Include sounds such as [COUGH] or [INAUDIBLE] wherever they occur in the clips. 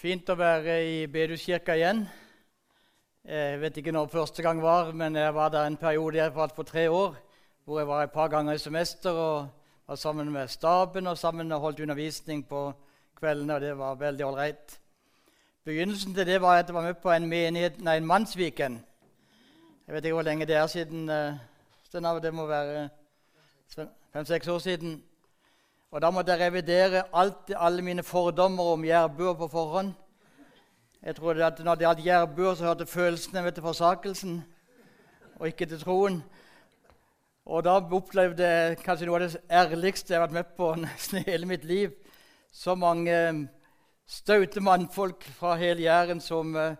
Fint å være i Beduskirka igjen. Jeg vet ikke når første gang var, men jeg var der en periode i hvert for tre år. Hvor jeg var et par ganger i semester og var sammen med staben og sammen og holdt undervisning på kveldene. og Det var veldig ålreit. Begynnelsen til det var at jeg var med på en, menighet, nei, en mannsviken. Jeg vet ikke hvor lenge det er siden. Uh, det må være fem-seks år siden. Og da måtte jeg revidere alt, alle mine fordommer om jærbuer på forhånd. Jeg trodde at Når det gjaldt jærbuer, så hørte følelsene med til forsakelsen og ikke til troen. Og da opplevde jeg kanskje noe av det ærligste jeg har vært med på [LAUGHS] nesten hele mitt liv. Så mange eh, staute mannfolk fra hele Jæren som uh,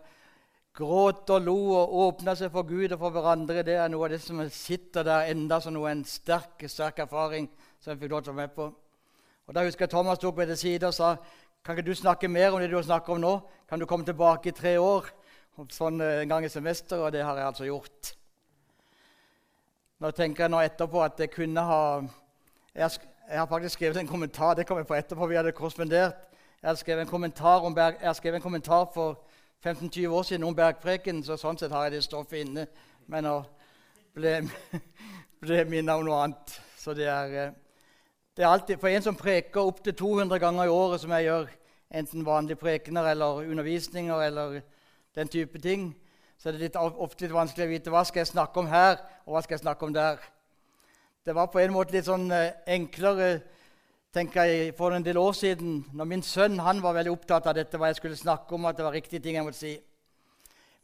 gråt og lo og åpna seg for Gud og for hverandre. Det er noe av det som sitter der enda som en sterk, sterk erfaring som jeg fikk lov til å være med på. Og Da husker jeg Thomas tok meg til side og sa kan ikke du snakke mer om det du har snakket om nå. Kan du komme tilbake i tre år? Sånn eh, en gang i semester, og det har jeg altså gjort. Nå tenker jeg nå etterpå at jeg kunne ha Jeg har, faktisk skrevet en kommentar det kom jeg på etterpå, vi hadde korrespondert. Jeg har skrevet en kommentar, om Berg, jeg har en kommentar for 15-20 år siden om Bergpreken, så sånn sett har jeg det stoffet inne. Men nå ble, [LAUGHS] ble minnet om noe annet. Så det er eh, det er alltid, For en som preker opptil 200 ganger i året, som jeg gjør, enten vanlige prekener eller undervisninger eller den type ting, så er det litt, ofte litt vanskelig å vite hva skal jeg snakke om her, og hva skal jeg snakke om der. Det var på en måte litt sånn eh, enklere tenker jeg, for en del år siden, når min sønn han var veldig opptatt av dette, hva jeg skulle snakke om, at det var riktige ting jeg måtte si.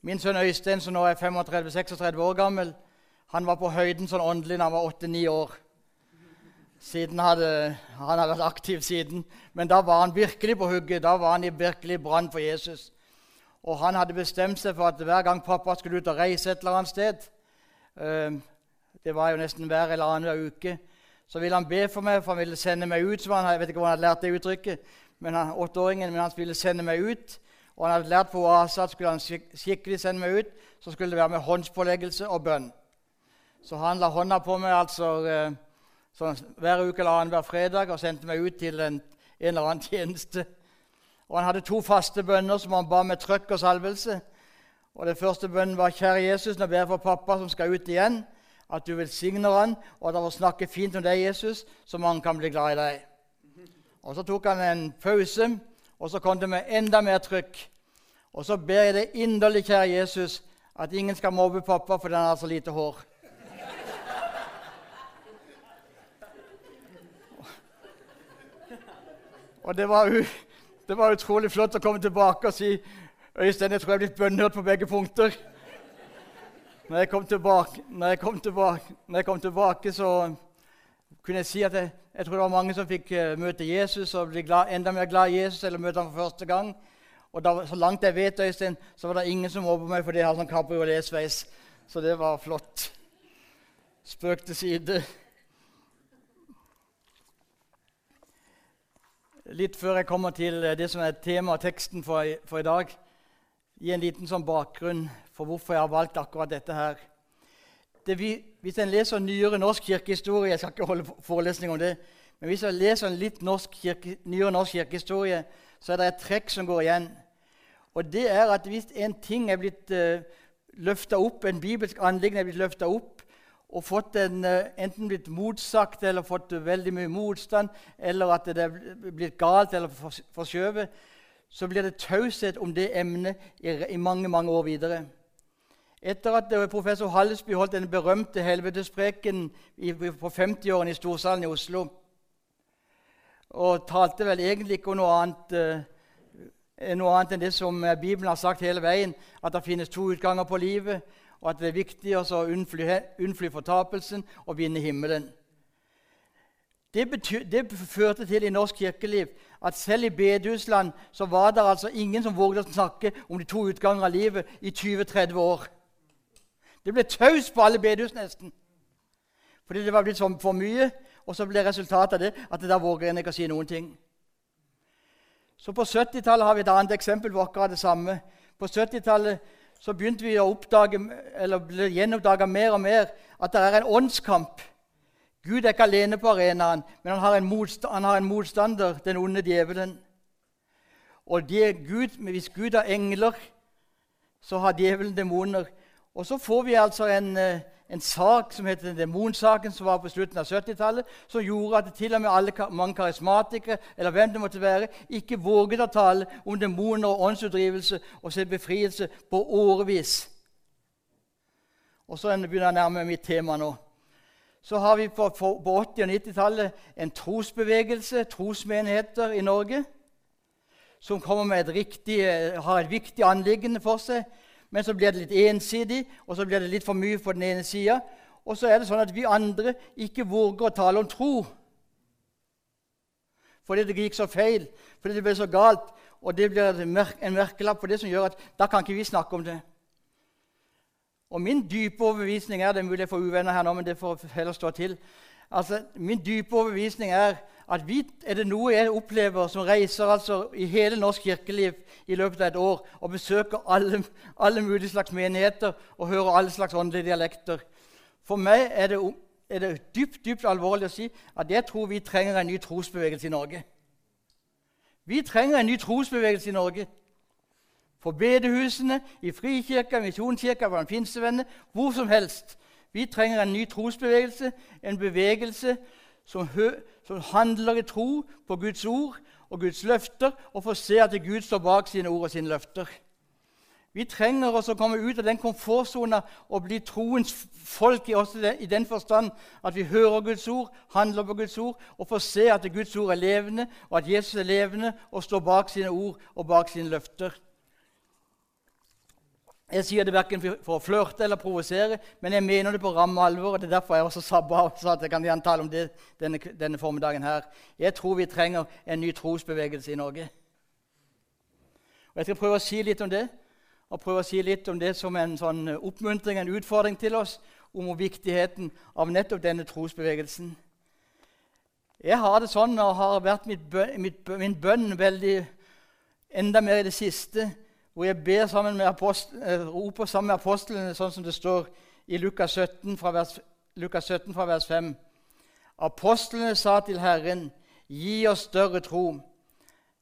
Min sønn Øystein, som nå er 35-36 år gammel, han var på høyden sånn åndelig da han var 8-9 år. Siden hadde, han hadde vært aktiv siden. Men da var han virkelig på hugget. Da var han i virkelig brann for Jesus. Og han hadde bestemt seg for at hver gang pappa skulle ut og reise et eller annet sted eh, Det var jo nesten hver eller annen uke. Så ville han be for meg, for han ville sende meg ut. som han, Jeg vet ikke hvor han hadde lært det uttrykket, men han, åtteåringen, men han ville sende meg ut. Og han hadde lært på Oasa at skulle han skikkelig sende meg ut, så skulle det være med håndspåleggelse og bønn. Så han la hånda på meg altså eh, sånn, hver uke eller annenhver fredag og sendte meg ut til en, en eller annen [LAUGHS] tjeneste. Og Han hadde to faste bønner som han ba med trøkk og salvelse. Og Den første bønnen var 'Kjære Jesus, nå ber jeg for pappa som skal ut igjen', at du velsigner han, og at han får snakke fint om deg, Jesus, så mange kan bli glad i deg. Og Så tok han en pause, og så kom det med enda mer trykk. Og så ber jeg deg inderlig, kjære Jesus, at ingen skal mobbe pappa fordi han har så lite hår. Og det var, det var, utrolig flott å komme tilbake og si Øystein, jeg tror jeg er blitt bønnhørt på begge punkter. Når jeg kom tilbake, jeg kom tilbake, jeg kom tilbake så kunne jeg si at jeg, jeg, tror det var mange som fikk uh, møte Jesus og bli glad, enda mer glad i Jesus eller møte ham for første gang. Og da, så langt jeg vet, Øystein, så var det ingen som mobber meg fordi jeg har sånn kabrioletsveis. Så det var flott. Spøk til side. Litt før jeg kommer til eh, det som er tema og teksten for, for, i dag, gi en liten sånn bakgrunn for hvorfor jeg har valgt akkurat dette her. Det vi, hvis en leser nyere norsk kirkehistorie Jeg skal ikke holde forelesning om det. Men hvis en leser litt norsk kirke, nyere norsk kirkehistorie, så er det et trekk som går igjen. Og det er at hvis en ting er blitt uh, eh, løfta opp, en bibelsk anliggende er blitt løfta opp, og fått en, eh, enten blitt motsagt eller fått veldig mye motstand, eller at det er blitt galt eller forskjøvet, så blir det taushet om det emnet i, i, mange mange år videre. Etter at eh, professor Hallesby holdt den berømte helvetespreken på 50-årene i Storsalen i Oslo, og talte vel egentlig ikke om noe annet, eh, noe annet enn det som Bibelen har sagt hele veien, at det finnes to utganger på livet og at det er viktig å unnfly, unnfly fortapelsen og vinne himmelen. Det, betyr, det, førte til i norsk kirkeliv at selv i bedehusland så var det altså ingen som vågde å snakke om de to utganger av livet i 20-30 år. Det ble taust på alle bedehus nesten. Fordi det var blitt for mye. Og så ble resultatet av det at da våger en ikke å si noen ting. Så På 70-tallet har vi et annet eksempel på akkurat det samme. På 70-tallet så begynte vi å oppdage, eller ble gjenoppdaga mer og mer at det er en åndskamp. Gud er ikke alene på arenaen, men han har en, motstander, har en motstander den onde djevelen. Og Gud, hvis Gud har engler, så har djevelen demoner. Og så får vi altså en, eh, en sak som heter demonsaken, som var på slutten av 70-tallet, som gjorde at til og med alle, mange karismatikere eller hvem det måtte være, ikke våget å tale om demoner og åndsutdrivelse og sin befrielse på årevis. Og så begynner jeg å nærme mitt tema nå. Så har vi på, på 80- og 90-tallet en trosbevegelse, trosmenigheter i Norge, som med et riktig, har et viktig anliggende for seg. Men så blir det litt ensidig, og så blir det litt for mye på den ene sida. Og så er det sånn at vi andre ikke våger å tale om tro. Fordi det gikk så feil, fordi det ble så galt. Og det blir en merkelapp på det som gjør at da kan ikke vi snakke om det. Og min dype overbevisning er det er mulig jeg får uvenner her nå, men det får heller stå til. Altså, Min dype overbevisning er at vi, er det noe jeg opplever som reiser altså i hele norsk kirkeliv i løpet av et år og besøker alle, alle mulige slags menigheter og hører alle slags åndelige dialekter For meg er det, er det dypt, dypt alvorlig å si at jeg tror vi trenger en ny trosbevegelse i Norge. Vi trenger en ny trosbevegelse i Norge. På bedehusene, i Frikirka, Misjonskirka, blant pinsevenner, hvor som helst. Vi trenger en ny trosbevegelse, en bevegelse som, som, handler i tro på Guds ord og Guds løfter, og får se at Gud står bak sine ord og sine løfter. Vi trenger også å komme ut av den komfortsona og bli troens folk i den forstand at vi hører Guds ord, handler på Guds ord og får se at Guds ord er levende, og at Jesus er levende og står bak sine ord og bak sine løfter. Jeg sier det verken for å flørte eller provosere, men jeg mener det på ramme alvor. og Det er derfor jeg også sabba og sa at jeg kan gjerne om det denne, denne, formiddagen. her. Jeg tror vi trenger en ny trosbevegelse i Norge. Og Jeg skal prøve å si litt om det, og prøve å si litt om det som en sånn oppmuntring, en utfordring til oss, om viktigheten av nettopp denne trosbevegelsen. Jeg har det sånn og har vært mitt, mitt, min bønn veldig enda mer i det siste hvor jeg ber sammen med eh, roper sammen med apostlene, sånn som det står i Lukas 17 fra vers, Lukas 17 fra vers 5. Apostlene sa til Herren, 'Gi oss større tro.'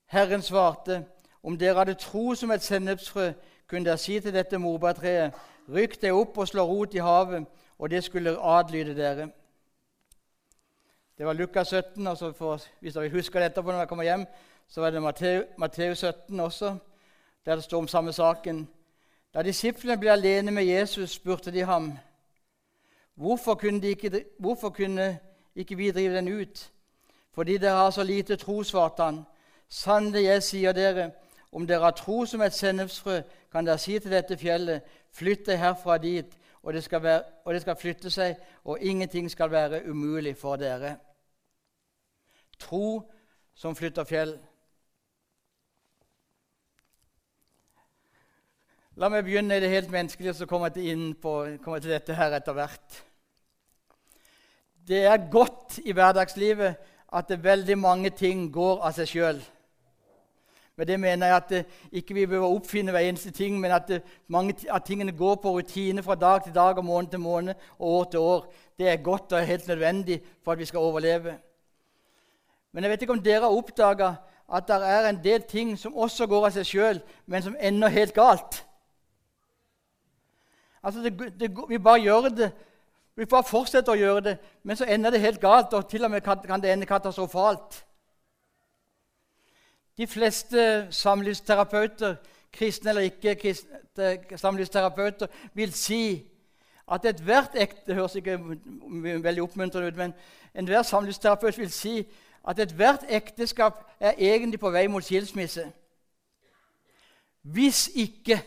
Herren svarte, 'Om dere hadde tro som et sennepsfrø, kunne dere si til dette morbærtreet:" 'Rykk deg opp og slå rot i havet,' og det skulle adlyde dere. Det var Lukas 17. og for, Hvis dere husker det etterpå når dere kommer hjem, så var det Matteus 17 også der det står om samme saken. Da disiplene ble alene med Jesus, spurte de ham hvorfor kunne, de ikke, hvorfor kunne ikke vi drive den ut? Fordi dere har så lite tro, svarte han. Sannelig, jeg sier dere, om dere har tro som et sennepsfrø, kan dere si til dette fjellet, flytt deg herfra dit, og det, være, og det skal flytte seg, og ingenting skal være umulig for dere. Tro som flytter fjell. La meg begynne i det helt menneskelige, så kommer jeg inn på, kommer til dette her etter hvert. Det er godt i hverdagslivet at veldig mange ting går av seg sjøl. Med det mener jeg at det, ikke vi behøver oppfinne hver eneste ting, men at det, mange av tingene går på rutine fra dag til dag og måned til måned og år til år. Det er godt og helt nødvendig for at vi skal overleve. Men jeg vet ikke om dere har oppdaga at det er en del ting som også går av seg sjøl, men som ender helt galt. Altså, det, det, vi bare gjør det. Vi bare fortsetter å gjøre det, men så ender det helt galt, og til og med kan, det ende katastrofalt. De fleste samlivsterapeuter, kristne eller ikke kristne samlivsterapeuter, vil si at ethvert ekte Det høres ikke veldig oppmuntrende ut, men enhver samlivsterapeut vil si at ethvert ekteskap er egentlig på vei mot skilsmisse. Hvis ikke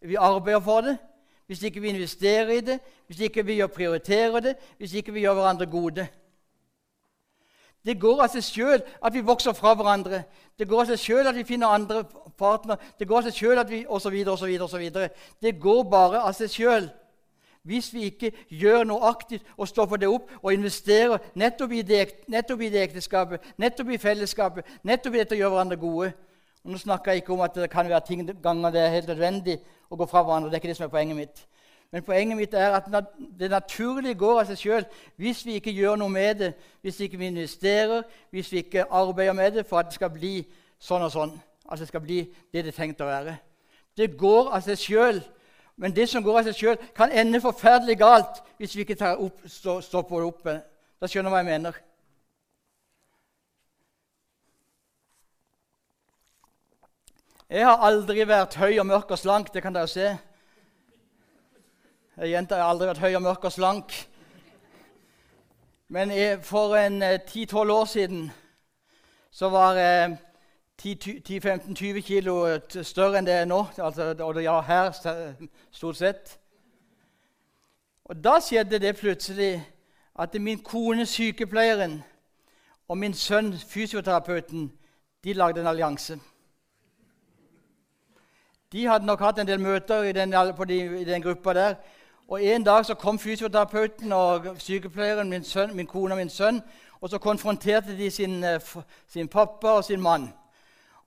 vi arbeider for det, hvis ikke vi investerer i det, hvis ikke vi prioriterer det, hvis ikke vi gjør hverandre gode. Det går av seg sjøl at vi vokser fra hverandre. Det går av seg sjøl at vi finner andre partner. Det går av seg sjøl at vi osv. osv. osv. Det går bare av seg sjøl. Hvis vi ikke gjør noe aktivt og stopper det opp og investerer nettopp i det, nettopp i det ekteskapet, nettopp i fellesskapet, nettopp i dette å gjøre hverandre gode. Og nå snakker jeg ikke om at det kan være ting ganger det er helt nødvendig å gå fra hverandre. Det er ikke det som er poenget mitt. Men poenget mitt er at det naturlige går av seg sjøl hvis vi ikke gjør noe med det, hvis vi ikke investerer, hvis vi ikke arbeider med det for at det skal bli sånn og sånn. At det skal bli det det er tenkt å være. Det går av seg sjøl. Men det som går av seg sjøl, kan ende forferdelig galt hvis vi ikke tar opp, stopper det oppe. Da skjønner du hva jeg mener. Jeg har aldri vært høy og mørk og slank. Det kan dere se. Jeg Jenta har aldri vært høy og mørk og slank. Men jeg, for en 10-12 eh, år siden så var jeg 10-15-20 kilo større enn det er nå. Altså, og er her, stort sett. Og da skjedde det plutselig at min kone, sykepleieren, og min sønn, fysioterapeuten, de lagde en allianse. De hadde nok hatt en del møter i den, de, i den gruppa der. Og En dag så kom fysioterapeuten og sykepleieren, min, sønn, min kone og min sønn, og så konfronterte de sin, eh, sin pappa og sin mann.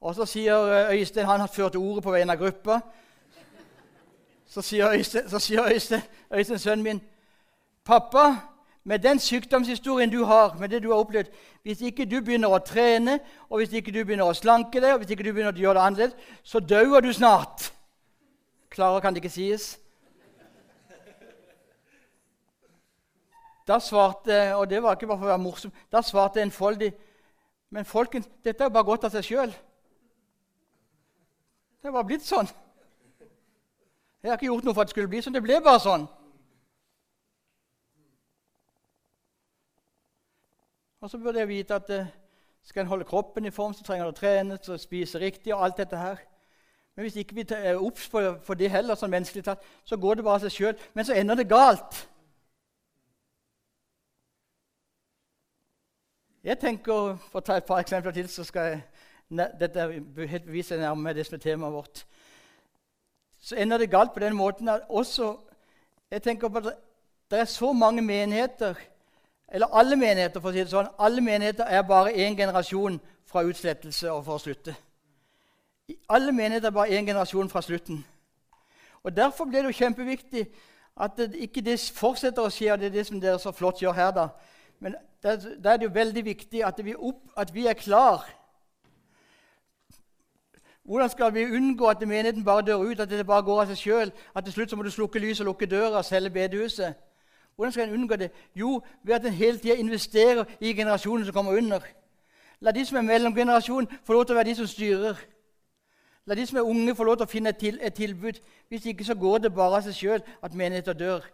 Og så sier eh, Øystein Han har ført ordet på vegne av gruppa. Så sier Øystein, så sier Øystein, Øystein sønnen min, 'Pappa, med den sykdomshistorien du har, med det du har opplevd Hvis ikke du begynner å trene, og hvis ikke du begynner å slanke deg, og hvis ikke du begynner å gjøre det annerledes, så dauer du snart. Klarere kan det ikke sies. Da svarte Og det var ikke bare for å være morsom. Da svarte enfoldig Men folkens, dette er jo bare godt av seg sjøl. Det er bare blitt sånn. Jeg har ikke gjort noe for at det skulle bli sånn. Det ble bare sånn. Og så burde jeg vite at eh, skal en holde kroppen i form, så trenger en å trene, så spise riktig og alt dette her. Men hvis ikke vi er obs på, for det heller, sånn menneskelig tatt, så går det bare seg sjøl. Men så ender det galt. Jeg tenker, For å ta et par eksempler til, så skal jeg dette helt bevise nærme det som er temaet vårt. Så ender det galt på den måten at også jeg tenker på at Det er så mange menigheter eller alle menigheter, for å si det sånn. Alle menigheter er bare én generasjon fra utslettelse og for å slutte. Alle menigheter er bare én generasjon fra slutten. Og Derfor blir det jo kjempeviktig at det ikke det fortsetter å skje, og det er det som dere så flott gjør her. da. Men da er det jo veldig viktig at vi, opp, at vi er klar. Hvordan skal vi unngå at menigheten bare dør ut, at det bare går av seg sjøl? At til slutt så må du slukke lyset og lukke døra og selge bedehuset? Hvordan skal en unngå det? Jo, ved at en hele tida investerer i generasjonen som kommer under. La de som er mellomgenerasjon, få lov til å være de som styrer. La de som er unge, få lov til å finne et, til, et tilbud. Hvis ikke så går det bare av seg sjøl at menigheter dør.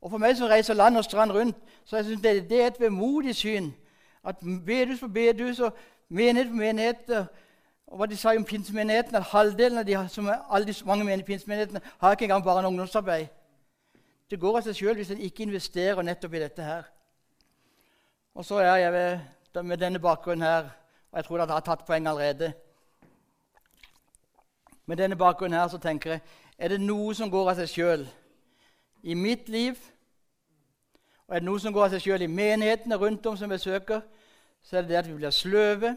Og For meg som reiser land og strand rundt, så jeg synes det, det er et vemodig syn. At bedehus på bedehus og menighet på menigheter og hva de sa om pinsemenighetene, at halvdelen av de, som er, alle de mange pinsemenighetene har ikke engang bare en ungdomsarbeid. Det går av seg sjøl hvis en ikke investerer nettopp i dette her. Og så er jeg ved, med denne bakgrunnen her, og jeg tror det har tatt poeng allerede Med denne bakgrunnen her så tenker jeg er det noe som går av seg sjøl i mitt liv, og er det noe som går av seg sjøl i menighetene rundt om som besøker, søker, så er det det at vi blir sløve,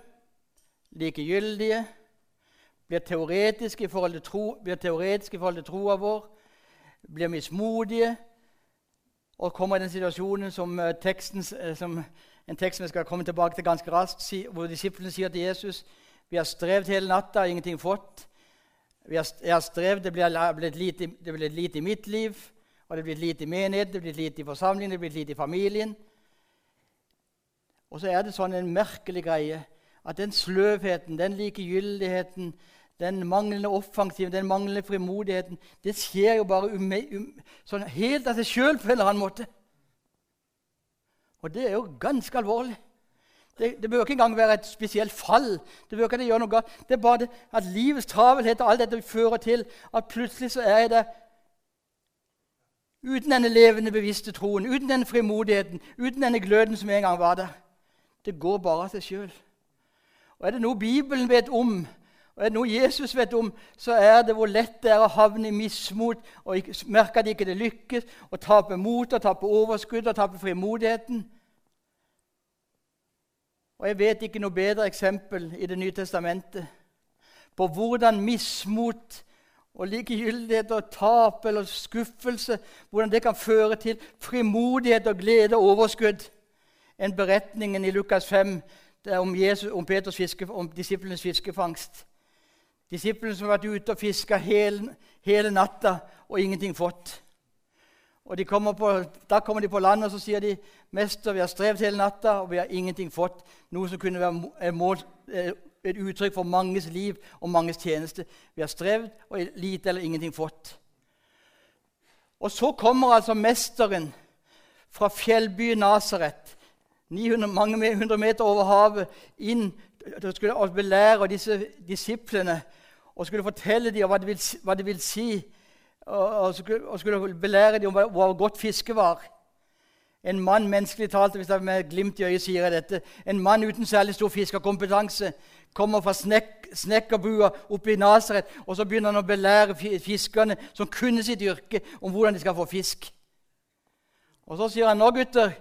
likegyldige, blir teoretiske i forhold til, tro, blir teoretiske i forhold til troa vår, blir mismodige og kommer i den situasjonen som, eh, teksten, eh, som en tekst vi skal komme tilbake til ganske raskt, hvor disiplene sier til Jesus vi har strevd hele natta ingenting fått. Har, jeg har strevd, det blir blitt lite, det blir lite i mitt liv, og det blir lite i menigheten, det blir lite i forsamlingen, det blir lite i familien. Og så er det sånn en merkelig greie at den sløvheten, den likegyldigheten, den manglende offensiven, den manglende frimodigheten, det skjer jo bare um, um, sånn helt av seg sjøl på en eller annen måte. Og det er jo ganske alvorlig. Det, det bør ikke engang være et spesielt fall. Det bør ikke gjøre noe galt. Det er bare det at livets travelhet og alt dette fører til at plutselig så er jeg der uten denne levende, bevisste troen, uten denne frimodigheten, uten denne gløden som en gang var der. Det går bare av seg sjøl. Og er det noe Bibelen vet om, og er det noe Jesus vet om, så er det hvor lett det er å havne i mismot og merke at ikke det lykkes, og tape mot, og tape overskudd og tape frimodigheten. Og Jeg vet ikke noe bedre eksempel i Det nye testamentet på hvordan mismot og likegyldighet og tap eller skuffelse hvordan det kan føre til frimodighet og glede og overskudd enn beretningen i Lukas 5, det er om, Jesus, om, Peters fiske, om disiplenes fiskefangst. Disiplene som har vært ute og fiska hele, hele, natta og ingenting fått. Og kommer på, Da kommer de på land og så sier de, 'Mester, vi har strevd hele natta, og vi har ingenting fått.' Noe som kunne være mål, et uttrykk for manges liv og manges tjeneste. Vi har strevd og lite eller ingenting fått. Og så kommer altså mesteren fra fjellbyen Nasaret, mange hundre meter over havet, inn og skulle belære disse disiplene og skulle fortelle dem hva det vil, hva det vil si. Og, og, skulle, belære dem om hvor godt fiske var. En mann menneskelig talt, hvis jeg med glimt i øyet sier jeg dette, en mann uten særlig stor fiskerkompetanse kommer fra snek, snekkerbua oppe i Nasaret, og så begynner han å belære fiskerne som kunne sitt yrke, om hvordan de skal få fisk. Og så sier han nå, gutter,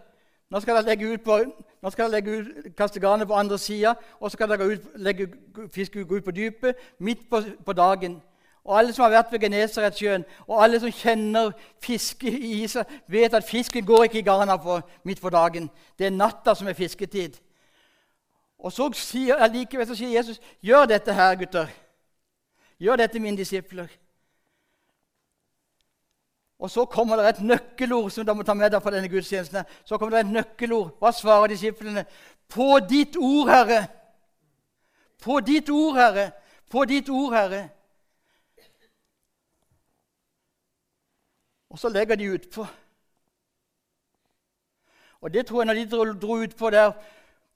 nå skal dere legge ut på, nå skal dere legge ut, kaste garnet på andre sida, og så skal dere ut, legge fisken ut på dypet midt på, på dagen. Og Alle som har vært ved Genesaretsjøen, og alle som kjenner fiske i Israel, vet at fisken går ikke i garna midt på dagen. Det er natta som er fisketid. Og så sier, likevel så sier Jesus, 'Gjør dette her, gutter. Gjør dette, mine disipler.' Og så kommer det et nøkkelord som du må ta med deg på denne gudstjenesten. Så kommer det et nøkkelord. Hva svarer disiplene? På ditt ord, Herre. På ditt ord, Herre. På ditt ord, Herre. Og så legger de utpå. Og det tror jeg når de dro, dro utpå der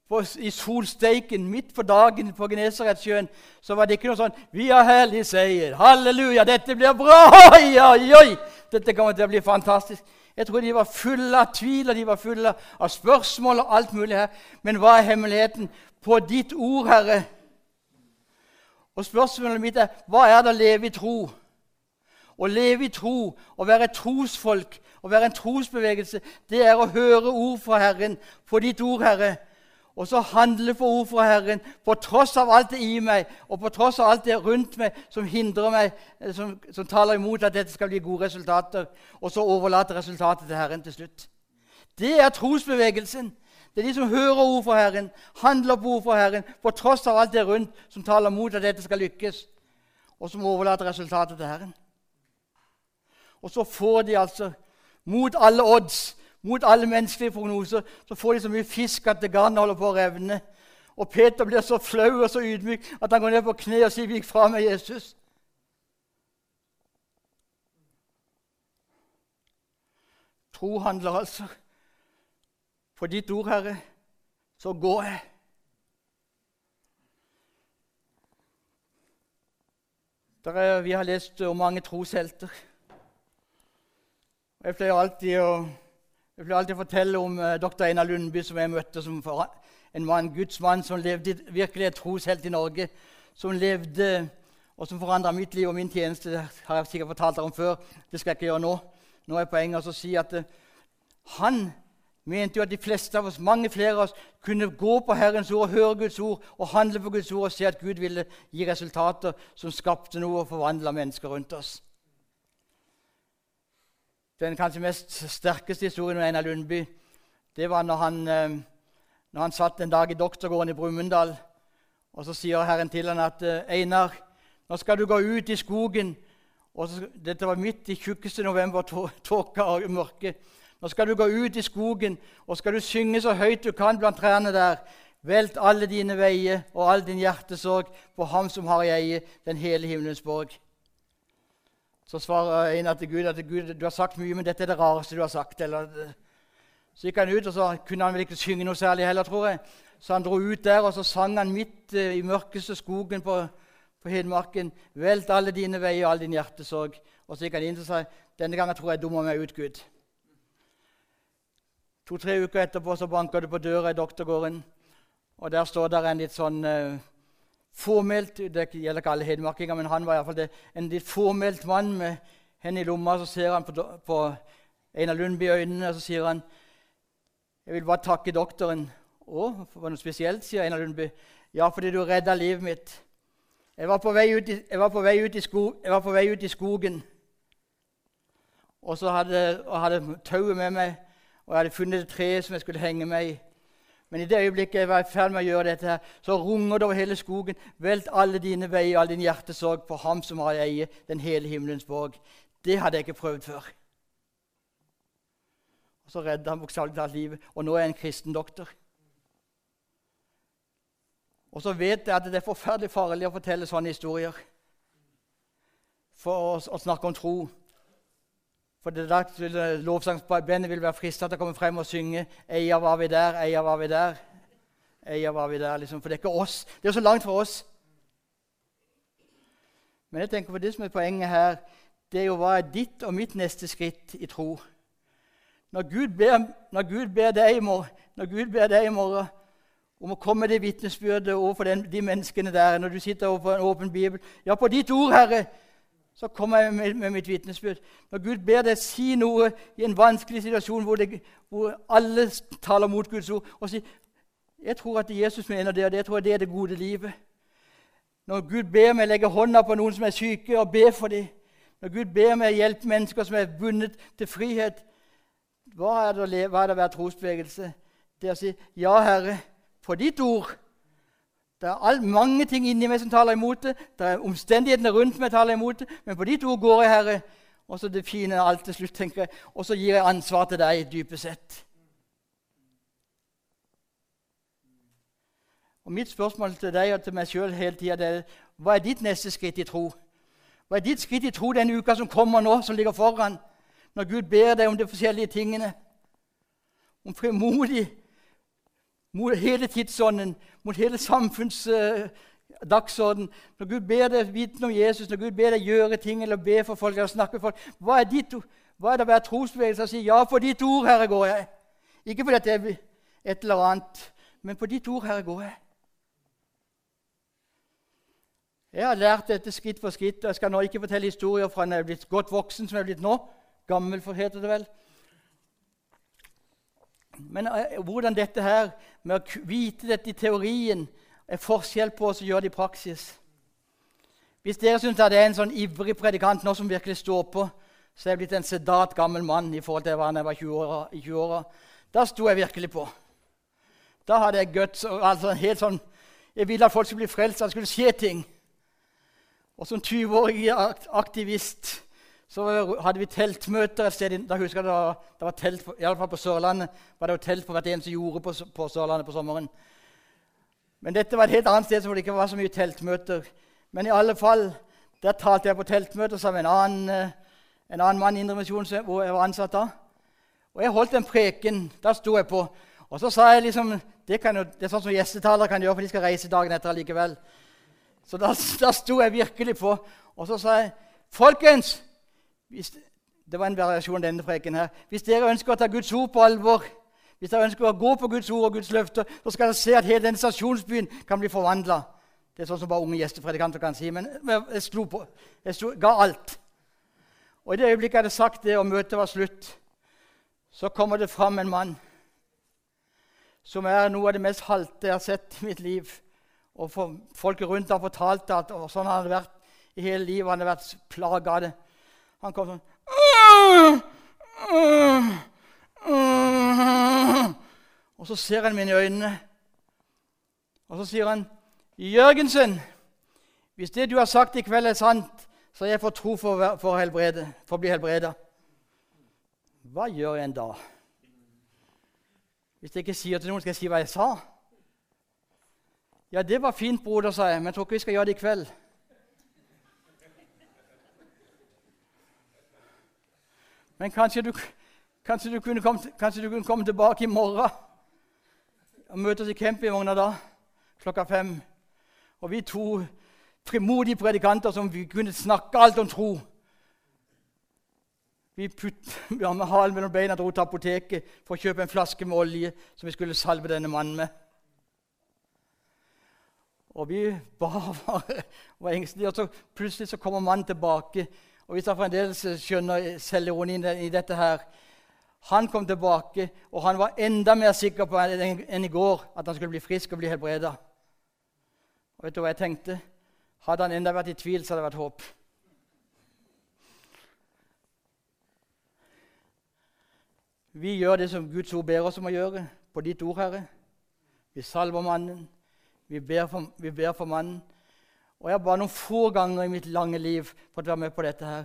på, i solsteiken midt på dagen på Genesaretsjøen, så var det ikke noe sånn 'Vi har hellig seier. Halleluja. Dette blir bra. Oi, oi, oi. Dette kommer til å bli fantastisk.' Jeg tror de var fulle av tvil og de var fulle av spørsmål og alt mulig her. Men hva er hemmeligheten? På ditt ord, Herre. Og spørsmålet mitt er hva er det å leve i tro? Å leve i tro, å være trosfolk, å være en trosbevegelse, det er å høre ord fra Herren, på ditt ord, Herre og så handle for ord fra Herren på tross av alt det i meg og på tross av alt det rundt meg som hindrer meg, eh, som, som taler imot at dette skal bli gode resultater, og så overlate resultatet til Herren til slutt. Det er trosbevegelsen. Det er de som hører ord fra Herren, handler på ord fra Herren på tross av alt det rundt som taler mot at dette skal lykkes, og som overlater resultatet til Herren. Og så får de altså, mot alle odds, mot alle menneskelige prognoser, så får de så mye fisk at garnet holder på å revne. Og Peter blir så flau og så ydmyk at han går ned på kne og sier, 'Vik fra meg, Jesus'. Tro handler altså. På ditt ord, Herre, så går jeg. Er, vi har lest om mange troshelter. Jeg pleier alltid å jeg vil alltid fortelle om uh, dr. Einar Lundby, som jeg møtte som en mann, Guds mann som levde virkelig et troshelt i Norge. Som levde, og som forandra mitt liv og min tjeneste. Det har jeg sikkert fortalt dere om før. Det skal jeg ikke gjøre nå. Nå er poenget å si at uh, han mente jo at de fleste av oss, mange flere av oss kunne gå på Herrens ord og høre Guds ord og handle på Guds ord og se at Gud ville gi resultater som skapte noe og forvandla mennesker rundt oss. Den kanskje mest sterkeste historien om Einar Lundby det var når han, eh, når han satt en dag i doktorgården i Brumunddal. Og så sier Herren til han at eh, 'Einar, nå skal du gå ut i skogen.' Og så, dette var midt i tjukkeste november, tåka og mørke. 'Nå skal du gå ut i skogen, og skal du synge så høyt du kan blant trærne der.' 'Velt alle dine veier og all din hjertesorg på Ham som har i eie den hele himmelens borg.' Så svarer en til Gud at Gud, du har sagt mye, men dette er det rareste du har sagt. Eller, så gikk han ut, og så kunne han vel ikke synge noe særlig heller, tror jeg. Så han dro ut der, og så sang han midt uh, i mørkeste skogen på, på Hedmarken. Velt alle dine veier og all din hjertesorg. Og så gikk han inn og sa denne gangen tror jeg jeg dummer meg ut, Gud. To-tre uker etterpå så banker det på døra i doktorgården. Og der står der en litt sånn Formelt, Det gjelder ikke alle hedmarkinger, men han var i hvert fall det, en litt formelt mann med henne i lomma. Så ser han på, på Einar Lundby i øynene og så sier han, 'Jeg vil bare takke doktoren.' 'Å, var noe spesielt?' sier Einar Lundby. 'Ja, fordi du redda livet mitt.' Jeg var på vei ut i, vei ut i, sko, vei ut i skogen. Og så hadde jeg hadde tauet med meg, og jeg hadde funnet et tre som jeg skulle henge meg i. Men i det øyeblikket jeg var i ferd med å gjøre dette, her, så runger det over hele skogen. Velt alle dine veier, all din hjertesorg på ham som har eie den hele himmelens borg. Det hadde jeg ikke prøvd før. Og Så redda han bokstavelig talt livet, og nå er jeg en kristen doktor. Og så vet jeg at det er forferdelig farlig å fortelle sånne historier for å, å snakke om tro. For det da lovsangsbandet vil være frista til å komme frem og synge 'Eia var vi der, eia var vi der'. Eia var vi der, liksom. For det er ikke oss. Det er så langt fra oss. Men jeg tenker på det som er poenget her, det er jo hva er ditt og mitt neste skritt i tro. Når Gud ber, når Gud ber deg i morgen om å komme med det vitnesbyrdet overfor den, de menneskene der, når du sitter overfor en åpen bibel Ja, på ditt ord, Herre, så kommer jeg med, med mitt vitnesbyrd. Når Gud ber deg si noe i en vanskelig situasjon hvor, det, hvor alle taler mot Guds ord, og sier jeg tror at Jesus mener det, og det jeg tror det er det gode livet. Når Gud ber meg legge hånda på noen som er syke, og be for dem. Når Gud ber meg hjelpe mennesker som er bundet til frihet. Hva er det, hva er det å være trosbevegelse? Det å si ja, Herre, på ditt ord det er all, mange ting inni meg som taler imot det. Det er omstendighetene rundt meg taler imot det. Men på ditt ord går jeg, Herre. Og så det fine alt til slutt, tenker jeg. Og så gir jeg ansvar til deg, dypest sett. Og Mitt spørsmål til deg og til meg sjøl hele tida er hva er ditt neste skritt i tro? Hva er ditt skritt i tro den uka som kommer nå, som ligger foran? Når Gud ber deg om de forskjellige tingene. Om frimodig mot hele tidsånden, mot hele samfunnsdagsorden. Uh, når Gud ber deg vitne om Jesus, når Gud ber deg gjøre ting eller be for folk eller snakke med folk, hva er, ditt, hva er det å være trosbevegelse og si 'Ja, på ditt ord, Herre, går jeg'? Ikke fordi det er et eller annet, men på ditt ord, Herre, går jeg. Jeg har lært dette skritt for skritt. og Jeg skal nå ikke fortelle historier fra når jeg er blitt godt voksen, som jeg er blitt nå. Gammel, heter det vel. Men uh, hvordan dette her, med å vite dette i teorien, er forskjell på oss å gjøre det i praksis. Hvis dere syns det er en sånn ivrig predikant nå som virkelig står på, så er jeg blitt en sedat gammel mann i forhold til hva jeg var 20 i 20-åra. Da sto jeg virkelig på. Da hadde jeg guts. Altså helt sånn, jeg ville at folk skulle bli frelst, at det skulle skje ting. Og som 20-årig aktivist så hadde vi teltmøter et sted. Da husker jeg det var, det var telt, i alle fall På Sørlandet var det jo telt på hvert eneste jorde på, på Sørlandet på sommeren. Men dette var et helt annet sted hvor det ikke var så mye teltmøter. Men i alle fall, der talte jeg på teltmøter sammen med en annen, eh, en annen mann i Indremisjonen hvor jeg var ansatt da. Og jeg holdt en preken. Da sto jeg på. Og så sa jeg liksom Det, jo, det er sånn som gjestetalere kan gjøre, for de skal reise dagen etter likevel. Så da, da sto jeg virkelig på. Og så sa jeg Folkens! Hvis, det var en variasjon av denne preken her. Hvis dere ønsker å ta Guds ord på alvor, hvis dere ønsker å gå på Guds ord og Guds løfter, så skal dere se at hele denne stasjonsbyen kan bli forvandla. Det er sånn som bare unge gjestepredikanter kan si. Men jeg slo på. Jeg slo, ga alt. Og I det øyeblikket jeg hadde sagt det, og møtet var slutt, så kommer det fram en mann som er noe av det mest halte jeg har sett i mitt liv. Og folk rundt har fortalt at sånn har det vært i hele livet. Han har vært plaga av det. Han kom sånn Og så ser han mine øynene, og så sier han, 'Jørgensen, hvis det du har sagt i kveld, er sant, så er jeg for tro for, for, helbrede, for å bli helbreda.' Hva gjør en da? Hvis jeg ikke sier til noen, skal jeg si hva jeg sa? Ja, det var fint, broder, sa jeg, men jeg tror ikke vi skal gjøre det i kveld. Men kanskje du, kanskje du, kunne, komme, kanskje du kunne komme tilbake i morgen og møte oss i campingvogna da klokka fem. Og vi to frimodige predikanter som vi kunne snakke alt om tro. Vi putt, [LAUGHS] ja, med halen mellom beina dro til apoteket for å kjøpe en flaske med olje som vi skulle salve denne mannen med. Og vi [LAUGHS] bare var engstelige. Og så plutselig så kommer mannen tilbake og hvis jeg fremdeles skjønner selvironien i dette her Han kom tilbake, og han var enda mer sikker på enn i går at han skulle bli frisk og bli helbreda. Og vet du hva jeg tenkte? Hadde han enda vært i tvil, så hadde det vært håp. Vi gjør det som Guds ord ber oss om å gjøre, på ditt ord, Herre. Vi salver mannen. Vi ber for, vi ber for mannen. Og Jeg har bare noen få ganger i mitt lange liv fått være med på dette. her.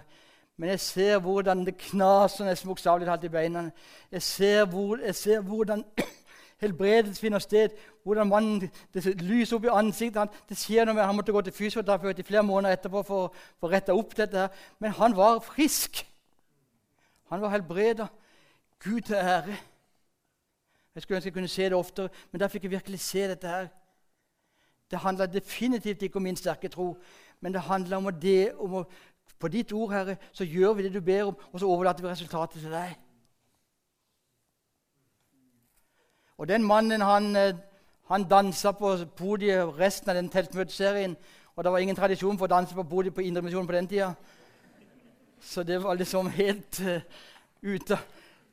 Men jeg ser hvordan det knaser nesten bokstavelig talt i beina. Jeg ser, hvor, jeg ser hvordan [CLEARS THROAT] helbredelse finner sted. Hvordan mannen, Det lyser opp i ansiktet. Han, det skjer noe med Han måtte gå til fysioterapeut i flere måneder etterpå for, for å rette opp dette. her. Men han var frisk. Han var helbreda. Gud til ære. Jeg skulle ønske jeg kunne se det oftere, men der fikk jeg virkelig se dette her. Det handler definitivt ikke om min sterke tro, men det handler om, det, om å På ditt ord, Herre, så gjør vi det du ber om, og så overlater vi resultatet til deg. Og den mannen han, eh, han dansa på podiet resten av den teltmøteserien. Og det var ingen tradisjon for å danse på podiet på Indremisjonen på den tida. Så det var liksom helt uh, ute.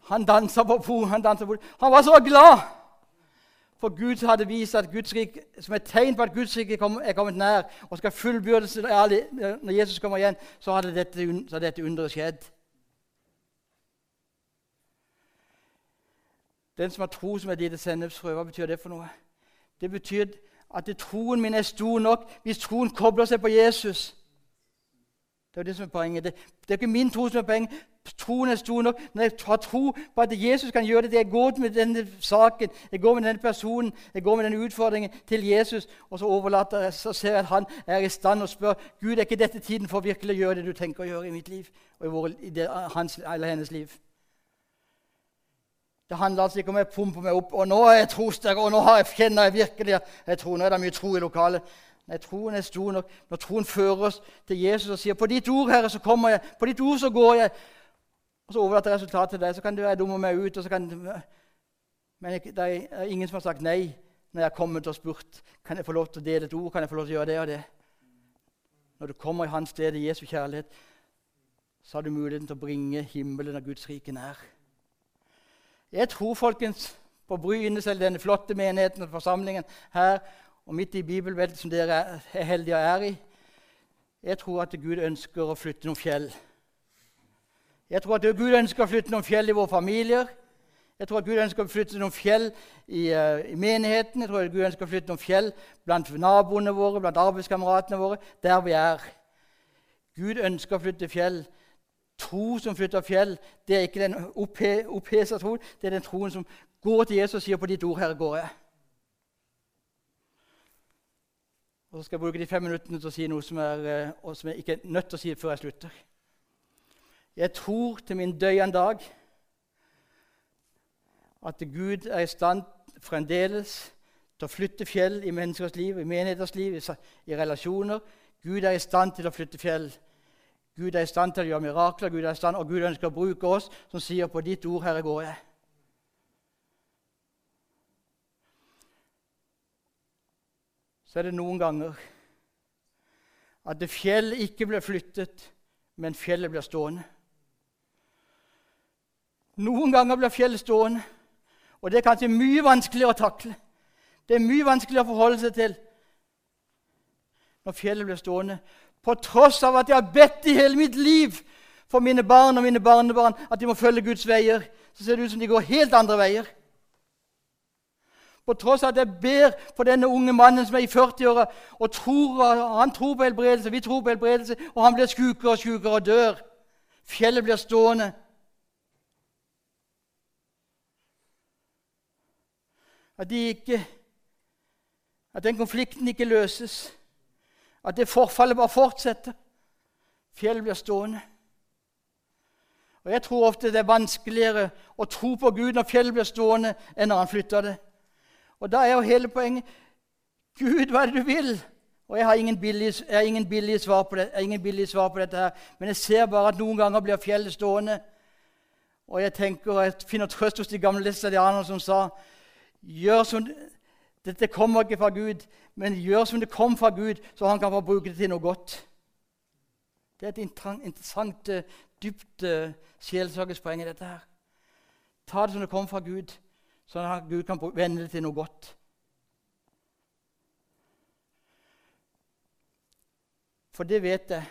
Han dansa på podiet. Han, på han var så glad! For Gud hadde vist at Guds rik, som et tegn på at Guds rike er kommet nær og skal fullbyrdes når Jesus kommer igjen, så hadde dette, så dette underet skjedd. Den som har tro som et lite sennepsfrø, hva betyr det for noe? Det betyr at troen min er stor nok hvis troen kobler seg på Jesus. Det er det som er poenget. Det, det er ikke min tro som er poenget. Troen er stor nok. Når jeg har tro på at Jesus kan gjøre det, jeg går med denne saken, jeg går med denne personen, jeg går med denne utfordringen til Jesus, og så overlater jeg, så ser jeg at han er i stand og spør Gud, er ikke dette tiden for å virkelig gjøre det du tenker å gjøre i mitt liv og i, vår, i det, hans eller hennes liv? Det handler altså ikke om jeg pumper meg opp og nå er jeg trossterk, og nå har jeg, kjenner jeg virkelig jeg tror, Nå er det mye tro i lokalet. Nei, troen er stor nok når troen fører oss til Jesus og sier 'På ditt ord, Herre, så kommer jeg. På ditt ord så går jeg.' Og så overlater resultatet til deg. Så kan du være dum og meg ut. og så kan Men det er ingen som har sagt nei når jeg har kommet og spurt kan jeg få lov til å dele et ord. kan jeg få lov til å gjøre det og det. Når du kommer i hans sted i Jesu kjærlighet, så har du muligheten til å bringe himmelen og Guds rike nær. Jeg tror, folkens, på Bryne, selv denne flotte menigheten og forsamlingen her, og midt i bibelbeltet som dere er heldige og er i Jeg tror at Gud ønsker å flytte noen fjell. Jeg tror at Gud ønsker å flytte noen fjell i våre familier. Jeg tror at Gud ønsker å flytte noen fjell i, uh, i menigheten. Jeg tror at Gud ønsker å flytte noen fjell blant naboene våre, blant arbeidskameratene våre, der vi er. Gud ønsker å flytte fjell. Tro som flytter fjell, det er ikke den opphesa troen. Det er den troen som går til Jesus og sier 'På ditt ord, Herre, går jeg'. Og så skal jeg bruke de fem minuttene til å si noe som, er, uh, som jeg ikke er nødt til å si før jeg slutter. Jeg tror til min døyende dag at Gud er i stand fremdeles til å flytte fjell i menneskers liv, i menigheters liv, i relasjoner. Gud er i stand til å flytte fjell. Gud er i stand til å gjøre mirakler, Gud er i stand, og Gud ønsker å bruke oss som sier 'På ditt ord, Herre, går jeg'. Så er det noen ganger at det fjell ikke blir flyttet, men fjellet blir stående. Noen ganger blir fjellet stående, og det er kanskje mye vanskeligere å takle. Det er mye vanskeligere å forholde seg til når fjellet blir stående. På tross av at jeg har bedt i hele mitt liv for mine barn og mine barnebarn at de må følge Guds veier, så ser det ut som de går helt andre veier. På tross av at jeg ber for denne unge mannen som er i 40-åra, og tror, han tror på helbredelse, vi tror på helbredelse, og han blir sjukere og sjukere og dør. Fjellet blir stående. At, de ikke, at den konflikten ikke løses. At det forfallet bare fortsetter. Fjellet blir stående. Og Jeg tror ofte det er vanskeligere å tro på Gud når fjellet blir stående, enn når han flytter det. Og Da er jo hele poenget Gud, hva er det du vil? Og Jeg har ingen billige, billige svar, billige svar på dette, her, men jeg ser bare at noen ganger blir fjellet stående. Og jeg tenker, jeg finner trøst hos de gamle læstadianerne som sa Gjør som Dette kommer ikke fra Gud, men gjør som det kom fra Gud, så han kan få bruke det til noe godt. Det er et interessant, eh, dypt uh, sjelsørgespoeng i dette. her. Ta det som det kom fra Gud, sånn at Gud kan vende det til noe godt. For det vet jeg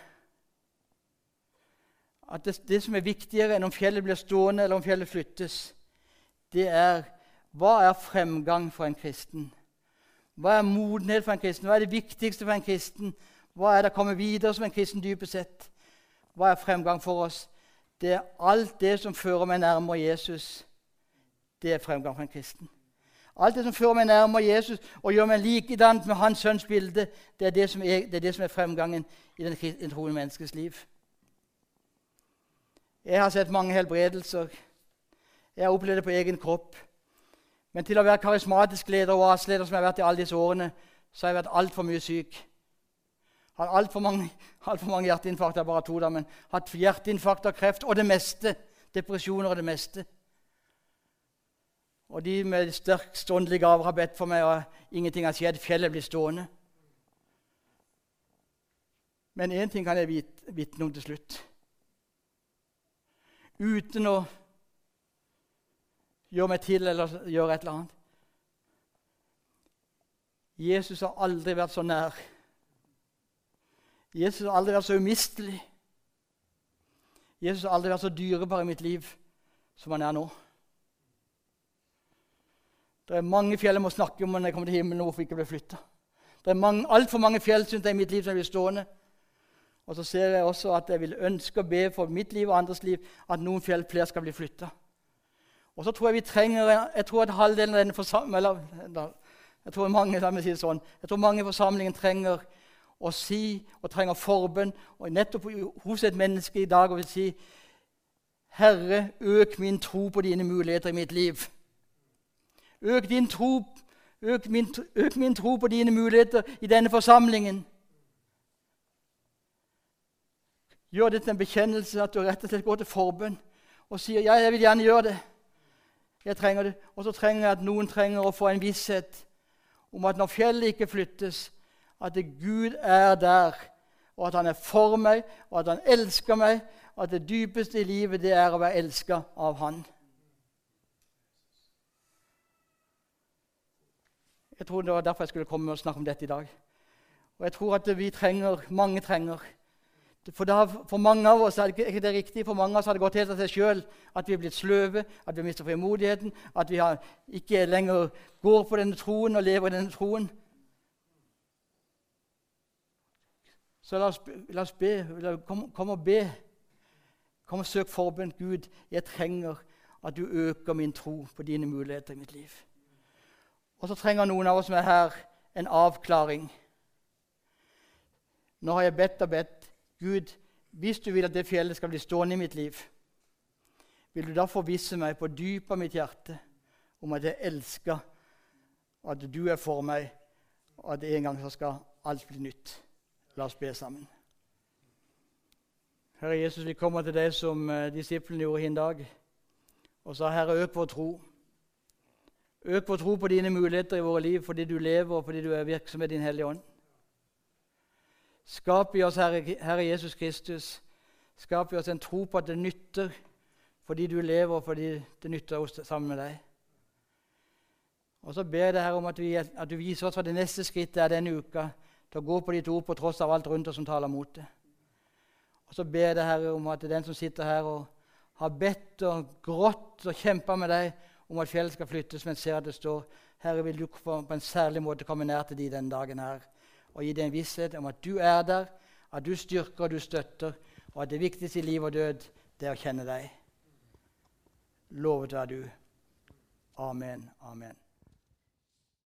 at det, det, som er viktigere enn om fjellet blir stående eller om fjellet flyttes, det er hva er fremgang for en kristen? Hva er modenhet for en kristen? Hva er det viktigste for en kristen? Hva er det å komme videre som en kristen dypest sett? Hva er fremgang for oss? Det er alt det som fører meg nærmere Jesus. Det er fremgang for en kristen. Alt det som fører meg nærmere Jesus og gjør meg likedan med hans sønns bilde, det er det som er, det er, det som er fremgangen i den troende menneskes liv. Jeg har sett mange helbredelser. Jeg har opplevd det på egen kropp. Men til å være karismatisk leder og AS-leder, som jeg har vært i alle disse årene, så har jeg vært altfor mye syk. Har altfor mange, [LAUGHS] alt for mange hjerteinfarkter, bare to, da, men hatt hjerteinfarkt og kreft og det meste. Depresjoner og det meste. Og de med sterk åndelige gaver har bedt for meg, og ingenting har skjedd. Fjellet blir stående. Men én ting kan jeg vitne om til slutt. Uten å gjøre meg til eller gjøre et eller annet. Jesus har aldri vært så nær. Jesus har aldri vært så umistelig. Jesus har aldri vært så dyrebar i mitt liv som han er nå. Det er mange fjell jeg må snakke om når jeg kommer til himmelen. og hvorfor ikke ble flytta. Det er altfor mange fjell synes jeg, i mitt liv som blir stående. Og så ser jeg også at jeg vil ønske og be for mitt liv og andres liv at noen fjell flere skal bli flytta. Og så tror jeg vi trenger jeg tror at halvdelen av denne forsamlingen jeg tror mange la meg si det sånn, jeg tror mange i forsamlingen trenger å si og trenger forbønn og nettopp hos et menneske i dag og vil si Herre, øk min tro på dine muligheter i mitt liv. Øk, tro, øk, min, øk min tro på dine muligheter i denne forsamlingen. Gjør det til en bekjennelse at du rett og slett går til forbønn og sier ja, jeg vil gjerne gjøre det. Jeg trenger det. Og så trenger jeg at noen trenger å få en visshet om at når fjellet ikke flyttes, at Gud er der, og at han er for meg, og at han elsker meg, og at det dypeste i livet det er å være elska av Han. Jeg tror Det var derfor jeg skulle komme og snakke om dette i dag. Og jeg tror at vi trenger, mange trenger for, da, for mange av oss er det ikke det riktig, for mange av oss har det gått helt av seg sjøl at vi er blitt sløve, at vi har mistet frimodigheten, at vi har, ikke lenger går på denne troen og lever i denne troen. Så la oss, la oss be. Kom, kom, og be. Kom og søk forbund. Gud, jeg trenger at du øker min tro på dine muligheter i mitt liv. Og så trenger noen av oss som er her, en avklaring. Nå har jeg bedt og bedt. Gud, hvis du vil at det fjellet skal bli stående i mitt liv, vil du da forvisse meg på dypet av mitt hjerte om at jeg elsker, at du er for meg, og at en gang så skal alt bli nytt. La oss be sammen. Herre Jesus, vi kommer til deg som uh, disiplene gjorde en dag, og sa, Herre, øk vår tro. Øk vår tro på dine muligheter i våre liv fordi du lever og fordi du er virksom med Din Hellige Ånd. Skap i oss, Herre, Herre Jesus Kristus, skap i oss en tro på at det nytter fordi du lever, og fordi det nytter oss sammen med deg. Og så ber jeg deg, Herre, om at, vi, at du viser oss hva det neste skrittet er denne uka, til å gå på ditt ord på tross av alt rundt oss som taler mot det. Og så ber jeg deg, Herre, om at den som sitter her og har bedt og grått og kjempa med deg om at fjellet skal flyttes, men ser at det står Herre, vil du på en særlig måte komme nær til de denne dagen her og gi deg en visshet om at du er der, at du styrker og du støtter, og at det viktigste i liv og død det er å kjenne deg. Lovet være du. Amen. Amen.